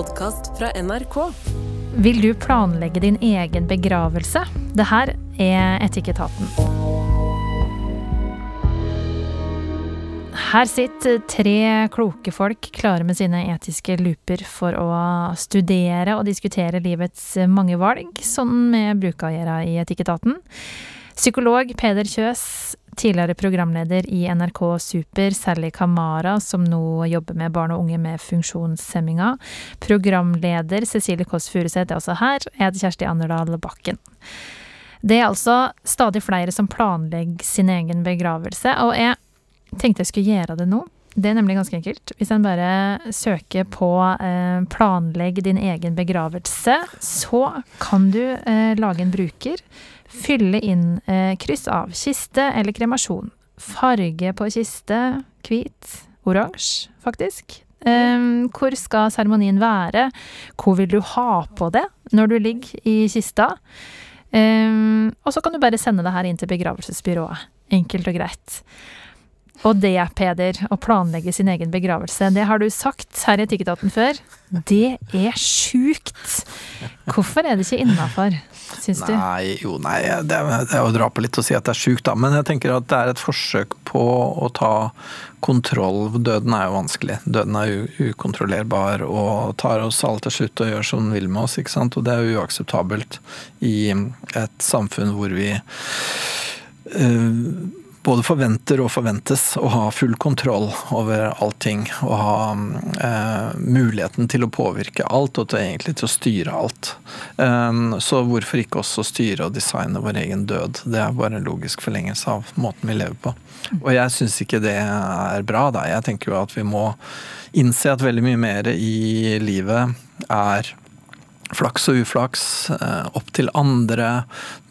podkast fra NRK. Vil du planlegge din egen begravelse? Det her er Etikketaten. Her sitter tre kloke folk klare med sine etiske looper for å studere og diskutere livets mange valg, sånn å gjøre i Etikketaten. Psykolog Peder Kjøs, tidligere programleder i NRK Super, Sally Kamara, som nå jobber med barn og unge med funksjonshemminga. Programleder Cecilie Kåss Furuseth er også her. Jeg heter Kjersti Anderdal Bakken. Det er altså stadig flere som planlegger sin egen begravelse, og jeg tenkte jeg skulle gjøre det nå. Det er nemlig ganske enkelt. Hvis en bare søker på eh, 'planlegg din egen begravelse', så kan du eh, lage en bruker Fylle inn eh, kryss av kiste eller kremasjon. Farge på kiste hvit, oransje, faktisk. Eh, hvor skal seremonien være? Hvor vil du ha på det når du ligger i kista? Eh, og så kan du bare sende det her inn til begravelsesbyrået. Enkelt og greit. Og det, Peder, å planlegge sin egen begravelse, det har du sagt her i Etikketaten før. Det er sjukt! Hvorfor er det ikke innafor, syns du? Nei, jo, nei, det er, det er å dra på litt å si at det er sjukt, da. Men jeg tenker at det er et forsøk på å ta kontroll. Døden er jo vanskelig. Døden er ukontrollerbar og tar oss alle til slutt og gjør som den vil med oss. ikke sant? Og det er jo uakseptabelt i et samfunn hvor vi uh, både forventer og forventes å ha full kontroll over allting. Og ha eh, muligheten til å påvirke alt, og til egentlig til å styre alt. Um, så hvorfor ikke også styre og designe vår egen død? Det er bare en logisk forlengelse av måten vi lever på. Og jeg syns ikke det er bra, da. Jeg tenker jo at vi må innse at veldig mye mer i livet er flaks og uflaks, eh, opp til andre.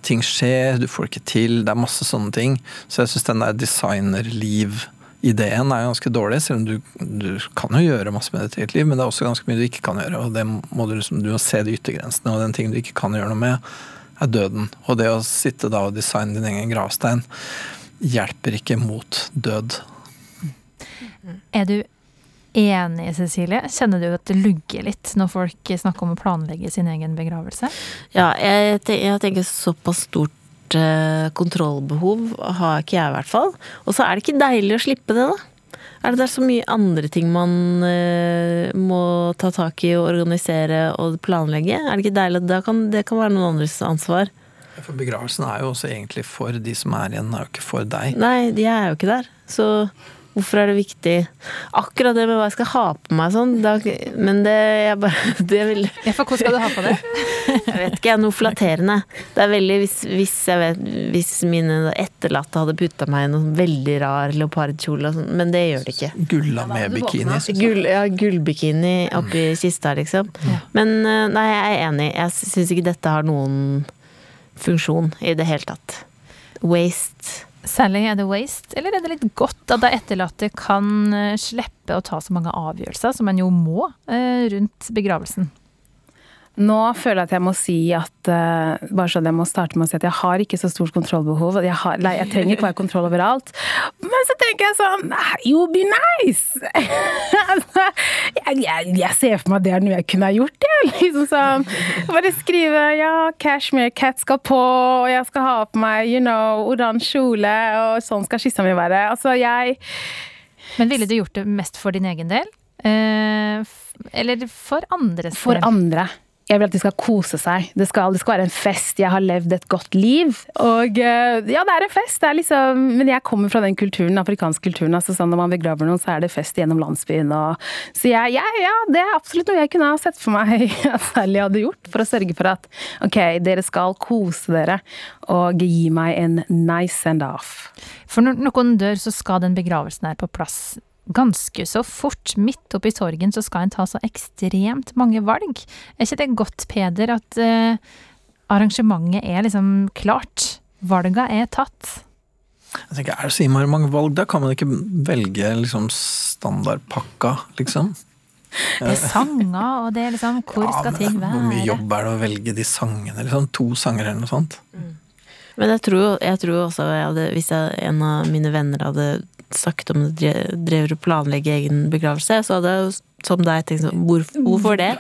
Ting skjer, du får ikke til. Det er masse sånne ting. Så jeg syns den der designerliv-ideen er ganske dårlig, selv om du, du, kan jo gjøre masse med ditt eget liv, men det er også ganske mye du ikke kan gjøre. og det må du, liksom, du må se de yttergrensene, og den ting du ikke kan gjøre noe med, er døden. Og det å sitte da og designe din egen gravstein hjelper ikke mot død. Er du enig, Cecilie? Kjenner du at det lugger litt når folk snakker om å planlegge sin egen begravelse? Ja, jeg, jeg tenker såpass stort eh, kontrollbehov har ikke jeg i hvert fall. Og så er det ikke deilig å slippe det, da. Er det der så mye andre ting man eh, må ta tak i og organisere og planlegge? Er det ikke deilig det kan, det kan være noen andres ansvar? For begravelsen er jo også egentlig for de som er igjen, er jo ikke for deg. Nei, de er jo ikke der. Så Hvorfor er det viktig? Akkurat det med hva jeg skal ha på meg sånn, da, men det jeg bare det vil, ja, For hvor skal du ha på det? jeg vet ikke, noe flatterende. Det er veldig hvis, hvis, jeg vet, hvis mine etterlatte hadde putta meg i noen veldig rar leopardkjole og sånn, men det gjør det ikke. Gulla med bikini? Gull, ja, gullbikini oppi kista, liksom. Men eh, nei, jeg er enig. Jeg syns ikke dette har noen funksjon i det hele tatt. Waste Sally, er det waste, eller er det litt godt at de etterlatte kan eh, slippe å ta så mange avgjørelser som en jo må eh, rundt begravelsen? Nå føler jeg at jeg må si at uh, bare sånn jeg må starte med å si at jeg har ikke så stort kontrollbehov. Jeg, har, nei, jeg trenger ikke ha kontroll overalt. Men så tenker jeg sånn You be nice! altså, jeg, jeg, jeg, ser for meg at det er noe jeg kunne ha gjort, jeg. Liksom sånn, bare skrive ja, cashmere cat skal på, og jeg skal ha på meg you know, oransje kjole, og sånn skal skissa mi være. Altså, jeg Men ville du gjort det mest for din egen del? Uh, eller for andres? For andre jeg vil at de skal kose seg. Det skal, det skal, være en fest. Jeg har levd et godt liv. Og eh, ja, det er en fest. Er liksom, men jeg kommer fra den kulturen, den afrikanske kulturen. altså sånn Når man begraver noen, så er det fest gjennom landsbyen. Og, så jeg, ja, ja, det er absolutt noe jeg kunne ha sett for meg at Sally hadde gjort. For å sørge for at ok, dere skal kose dere og gi meg en nice send-off. For når noen dør, så skal den begravelsen her på plass ganske så fort. Midt oppi sorgen så skal en ta så ekstremt mange valg. Er ikke det godt, Peder, at uh, arrangementet er liksom klart? Valga er tatt? Jeg tenker, Er det så innmari mange valg? Da kan man ikke velge liksom standardpakka, liksom. Det er sanger, og det er liksom Hvor ja, skal ting være? Hvor mye jobb er det å velge de sangene? Liksom? To sanger eller noe sånt. Mm. Men jeg tror, jeg tror også jeg hadde, hvis jeg, en av mine venner hadde snakket om du drev og planlegge egen begravelse, så hadde jeg som deg tenkt sånn hvor, Hvorfor det?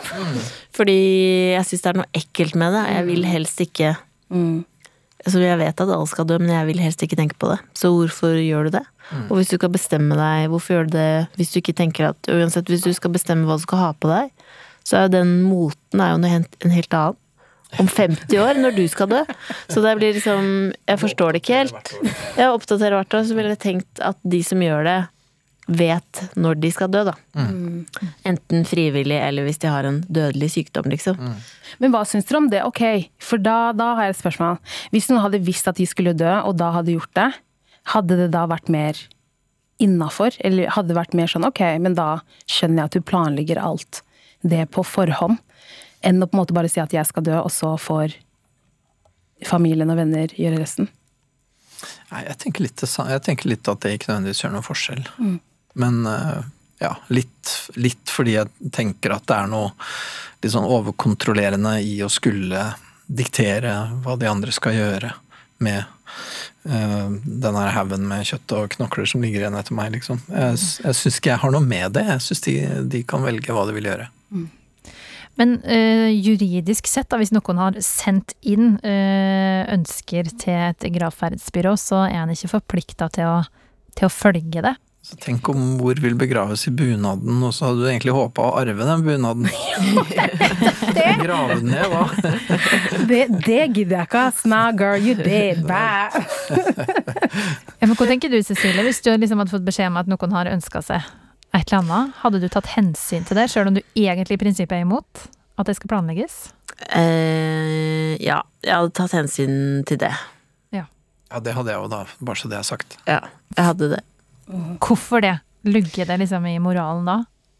Fordi jeg syns det er noe ekkelt med det. Jeg vil helst ikke Mm. Altså, jeg vet at alle skal dø, men jeg vil helst ikke tenke på det. Så hvorfor gjør du det? Og hvis du kan bestemme deg, hvorfor gjør du det hvis du ikke tenker at Uansett, hvis du skal bestemme hva du skal ha på deg, så er jo den moten er jo en helt annen. Om 50 år, når du skal dø. Så det blir liksom Jeg forstår det ikke helt. Jeg oppdaterer hvert år, så ville jeg tenkt at de som gjør det, vet når de skal dø, da. Enten frivillig eller hvis de har en dødelig sykdom, liksom. Men hva syns dere om det? Ok, for da, da har jeg et spørsmål. Hvis noen hadde visst at de skulle dø, og da hadde gjort det, hadde det da vært mer innafor? Eller hadde det vært mer sånn ok, men da skjønner jeg at du planlegger alt det på forhånd, enn å på en måte bare si at jeg skal dø, og så får familien og venner gjøre resten? Nei, jeg tenker, litt, jeg tenker litt at det ikke nødvendigvis gjør noen forskjell. Men eh, ja, litt, litt fordi jeg tenker at det er noe litt sånn overkontrollerende i å skulle diktere hva de andre skal gjøre med uh, den her haugen med kjøtt og knokler som ligger igjen etter meg, liksom. Jeg, jeg syns ikke jeg har noe med det. Jeg syns de, de kan velge hva de vil gjøre. Men eh, juridisk sett, da, hvis noen har sendt inn eh, ønsker til et gravferdsbyrå, så er en ikke forplikta til, til å følge det. Så tenk om mor vil begraves i bunaden, og så hadde du egentlig håpa å arve den bunaden. Grave den ned, hva? Det, det gidder jeg ikke, ass. Nah, girl, you did. Bæ. Ja, hva tenker du, Cecilie, hvis du liksom hadde fått beskjed om at noen har ønska seg et eller annet? Hadde du tatt hensyn til det, sjøl om du egentlig i prinsippet er imot at det skal planlegges? Eh, ja, jeg hadde tatt hensyn til det. Ja, det hadde jeg jo da, bare så det er sagt. Ja, jeg hadde det. Hvorfor det? Lugger det liksom i moralen da?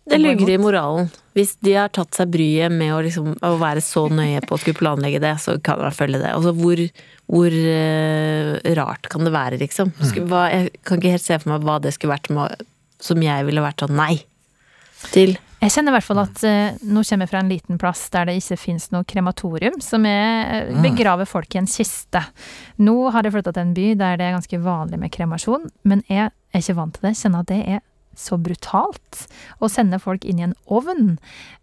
Det lugger i moralen. Hvis de har tatt seg bryet med å, liksom, å være så nøye på å skulle planlegge det, så kan man følge det. Altså, hvor, hvor uh, rart kan det være, liksom? Skulle, hva, jeg kan ikke helt se for meg hva det skulle vært med, som jeg ville vært sånn nei til. Jeg kjenner i hvert fall at uh, nå kommer jeg fra en liten plass der det ikke finnes noe krematorium, som er, eh, begraver folk i en kiste. Nå har jeg flytta til en by der det er ganske vanlig med kremasjon, men jeg er ikke vant til det. Kjenner at det er så brutalt å sende folk inn i en ovn.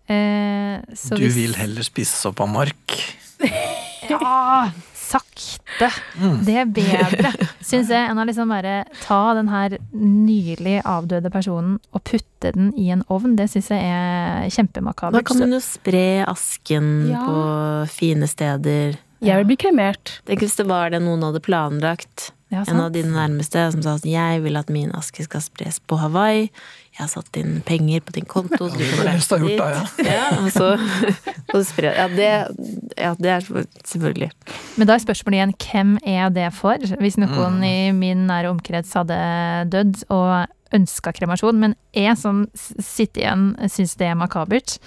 Uh, så Du hvis- vil heller spise opp av mark. Ja, sakte. Det er bedre, syns jeg, enn å liksom bare ta den her nylig avdøde personen og putte den i en ovn. Det syns jeg er Da kjempemakabert. kan man jo spre asken Ja. på fine steder. Jeg vil bli kremert. Tenk hvis det var det noen hadde planlagt. Ja, En av dine nærmeste som sa at jeg vil at min aske skal spres på Hawaii. Jeg har satt inn penger på din konto, så du Det ha reise gjort da, ja. Ja, og så, og så spre ja det, ja, det er selvfølgelig. Men da er spørsmålet igjen, hvem er det for? Hvis noen i min nære omkrets hadde dødd og ønska kremasjon, men jeg som sitter igjen syns det er makabert,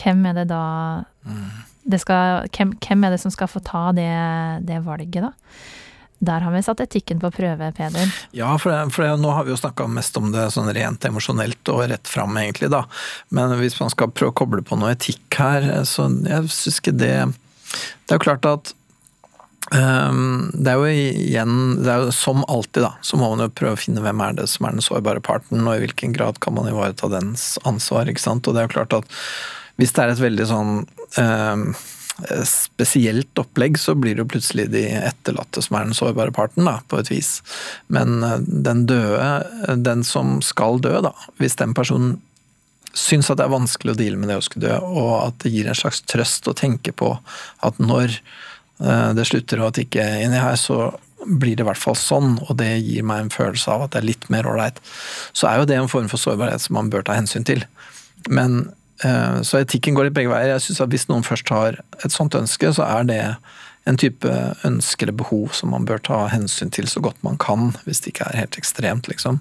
hvem er det da det skal, hvem, hvem er det som skal få ta det, det valget, da? Der har vi satt etikken på prøve, Peder. Ja, for, det- for det, nå har vi jo snakka mest om det sånn rent emosjonelt og rett fram, egentlig, da. Men hvis man skal prøve å koble på noe etikk her, så jeg syns ikke det Det er jo klart at um, det er jo igjen, det er jo som alltid, da, så må man jo prøve å finne hvem er det som er den sårbare parten, og i hvilken grad kan man ivareta dens ansvar, ikke sant. Og det er jo klart at hvis det er et veldig sånn ehm, spesielt opplegg, så blir det jo plutselig de etterlatte som er den sårbare parten, da, på et vis. Men eh, den døde, den som skal dø, da, hvis den personen syns at det er vanskelig å deale med det å skulle dø, og at det gir en slags trøst å tenke på at når eh, det slutter å tikke inni her, så blir det i hvert fall sånn, og det gir meg en følelse av at det er litt mer ålreit. Så er jo det en form for sårbarhet som man bør ta hensyn til. Men eh, Så etikken går litt begge veier. Jeg synes at Hvis noen først har et sånt ønske, så er det en type ønske eller behov som man bør ta hensyn til så godt man kan, hvis det ikke er helt ekstremt, liksom.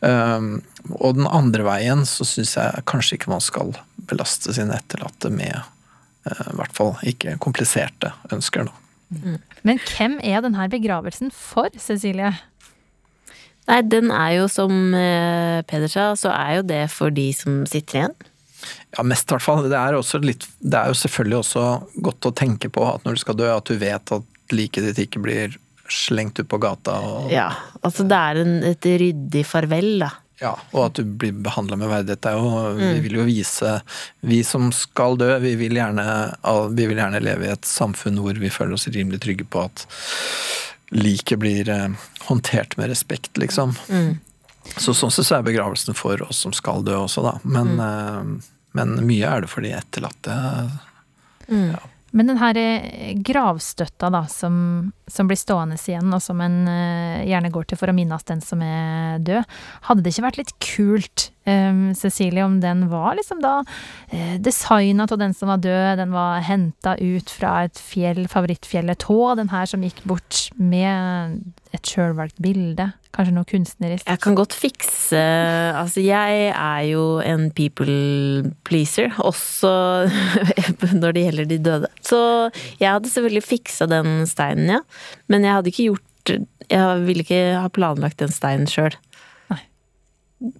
Um, og den andre veien så syns jeg kanskje ikke man skal belaste sine etterlatte med eh, i hvert fall ikke kompliserte ønsker, da. Men hvem er denne begravelsen for, Cecilie? Nei, den er jo som eh, Peder sa, så er jo det for de som sitter igjen. Ja, mest i hvert fall. Det er, også litt, det er jo selvfølgelig også godt å tenke på at når du skal dø, at du vet at liket ditt ikke blir slengt ut på gata. Og, Ja, altså det er en, et ryddig farvel, da. ja, og at du blir behandla med verdighet. Det er jo, Vi Mm. vil jo vise Vi som skal dø, vi vil, gjerne, vi vil gjerne leve i et samfunn hvor vi føler oss rimelig trygge på at liket blir eh, håndtert med respekt, liksom. Mm. Så sånn sett så er begravelsen for oss som skal dø også, da. Men, Mm. Men mye er det for de etterlatte. Mm. Men den her eh, gravstøtta da, som, som blir stående igjen, og som en eh, gjerne går til for å minnes den som er død, hadde det ikke vært litt kult, Cecilie, om den var liksom da eh, designa av den som var død, den var henta ut fra et fjell, favorittfjellet Tå, den her som gikk bort med et sjølvalgt bilde, kanskje noe kunstnerisk? Jeg kan godt fikse Altså, jeg er jo en people pleaser, også når det gjelder de døde. Så jeg hadde selvfølgelig fiksa den steinen, ja. Men jeg hadde ikke gjort Jeg ville ikke ha planlagt den steinen sjøl.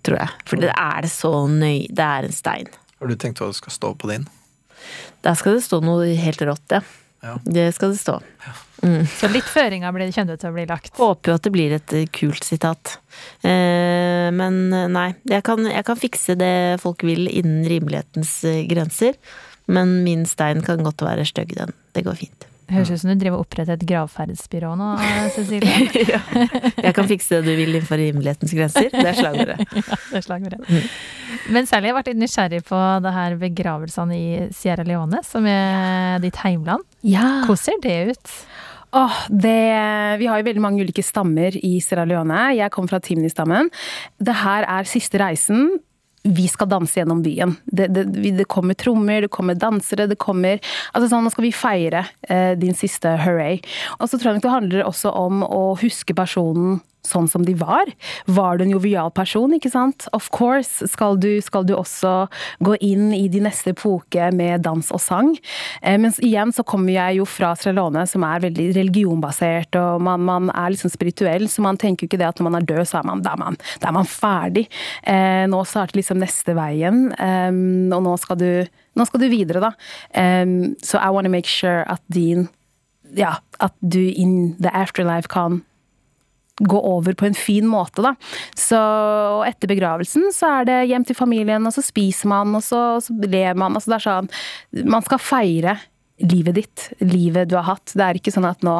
Tror jeg. For det er det så nøye Det er en stein. Har du tenkt hva det skal stå på din? Der skal det stå noe helt rått, ja. Ja. Det skal det stå. Så litt føringer blir det til å bli lagt. Håper jo at det blir et eh, kult sitat. Eh, men eh, nei, jeg kan, jeg kan fikse det folk vil innen rimelighetens eh, grenser. Men min stein kan godt være stygg, den. Det går fint. Høres ut som du driver og oppretter et gravferdsbyrå nå, Cecilie. Jeg kan fikse det du vil innenfor rimelighetens grenser. Det er slagordet. Ja, det er slagordet. Men særlig har jeg vært litt nysgjerrig på det her begravelsene i Sierra Leone, som er ditt heimland. Ja. Hvordan ser det ut? Åh, det, vi har jo veldig mange ulike stammer i Sierra Leone. Jeg kommer fra Timni-stammen. Det her er siste reisen. Vi skal danse gjennom byen. Det, det, det kommer trommer, det kommer dansere, det kommer Altså sånn, nå skal vi feire eh, din siste hooray. Og så tror jeg det handler også om å huske personen sånn som de var. Var du en jovial person, ikke sant? Of course skal du, skal du også gå inn i de neste epoke med dans og sang. Eh, men igjen så kommer jeg jo fra Strelone, som er veldig religionbasert, og man, man er liksom spirituell, så man tenker jo ikke det at når man er død, så er man, da er man, da er man ferdig. Eh, nå starter liksom neste veien, eh, og nå skal du, nå skal du videre, da. Um, så I wanna make sure at din ja, at du in the afterlife kan gå over på en fin måte, da. Så og etter begravelsen så er det hjem til familien, og så spiser man, og så, så ler man. Altså det er sånn Man skal feire livet ditt, livet du har hatt. Det er ikke sånn at nå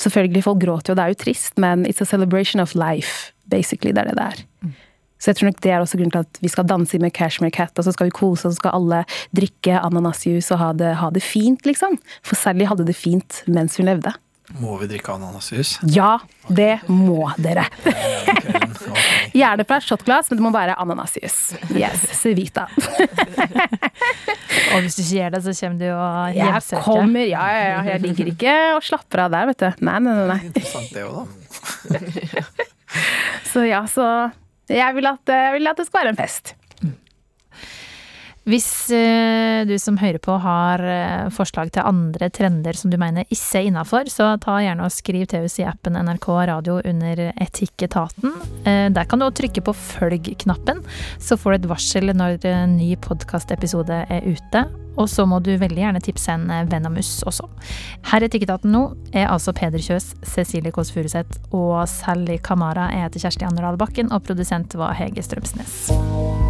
Selvfølgelig, folk gråter jo, det er jo trist, men it's a celebration of life, basically. Det er det det er. Så jeg tror nok det er også grunnen til at vi skal danse med Cashmere Cat, og så skal vi kose, og så skal alle drikke ananasjuice og ha det, ha det fint, liksom. For Sally hadde det fint mens hun levde. Må vi drikke ananasjus? Ja, det må dere. Gjerne fra et shotglass, men det må være ananasjus. Yes, Civita. Og hvis du ikke gjør det, så kommer du og Jeg hjemsøker. kommer, ja, ja, ja. Jeg ligger ikke og slapper av der, vet du. Nei, nei. nei. Interessant det òg, da. Så ja, så jeg vil at, jeg vil at det skal være en fest. Hvis eh, du som hører på har eh, forslag til andre trender som du mener ikke er innafor, så ta gjerne og skriv til oss i appen NRK Radio under Etikketaten. Eh, der kan du også trykke på følg-knappen, så får du et varsel når en ny podkastepisode er ute. Og så må du veldig gjerne tipse en venn om oss også. Her i Etikketaten nå er altså Peder Kjøs, Cecilie Kåss Furuseth og Sally Kamara. Jeg heter Kjersti Anderdal Bakken, og produsent var Hege Strømsnes.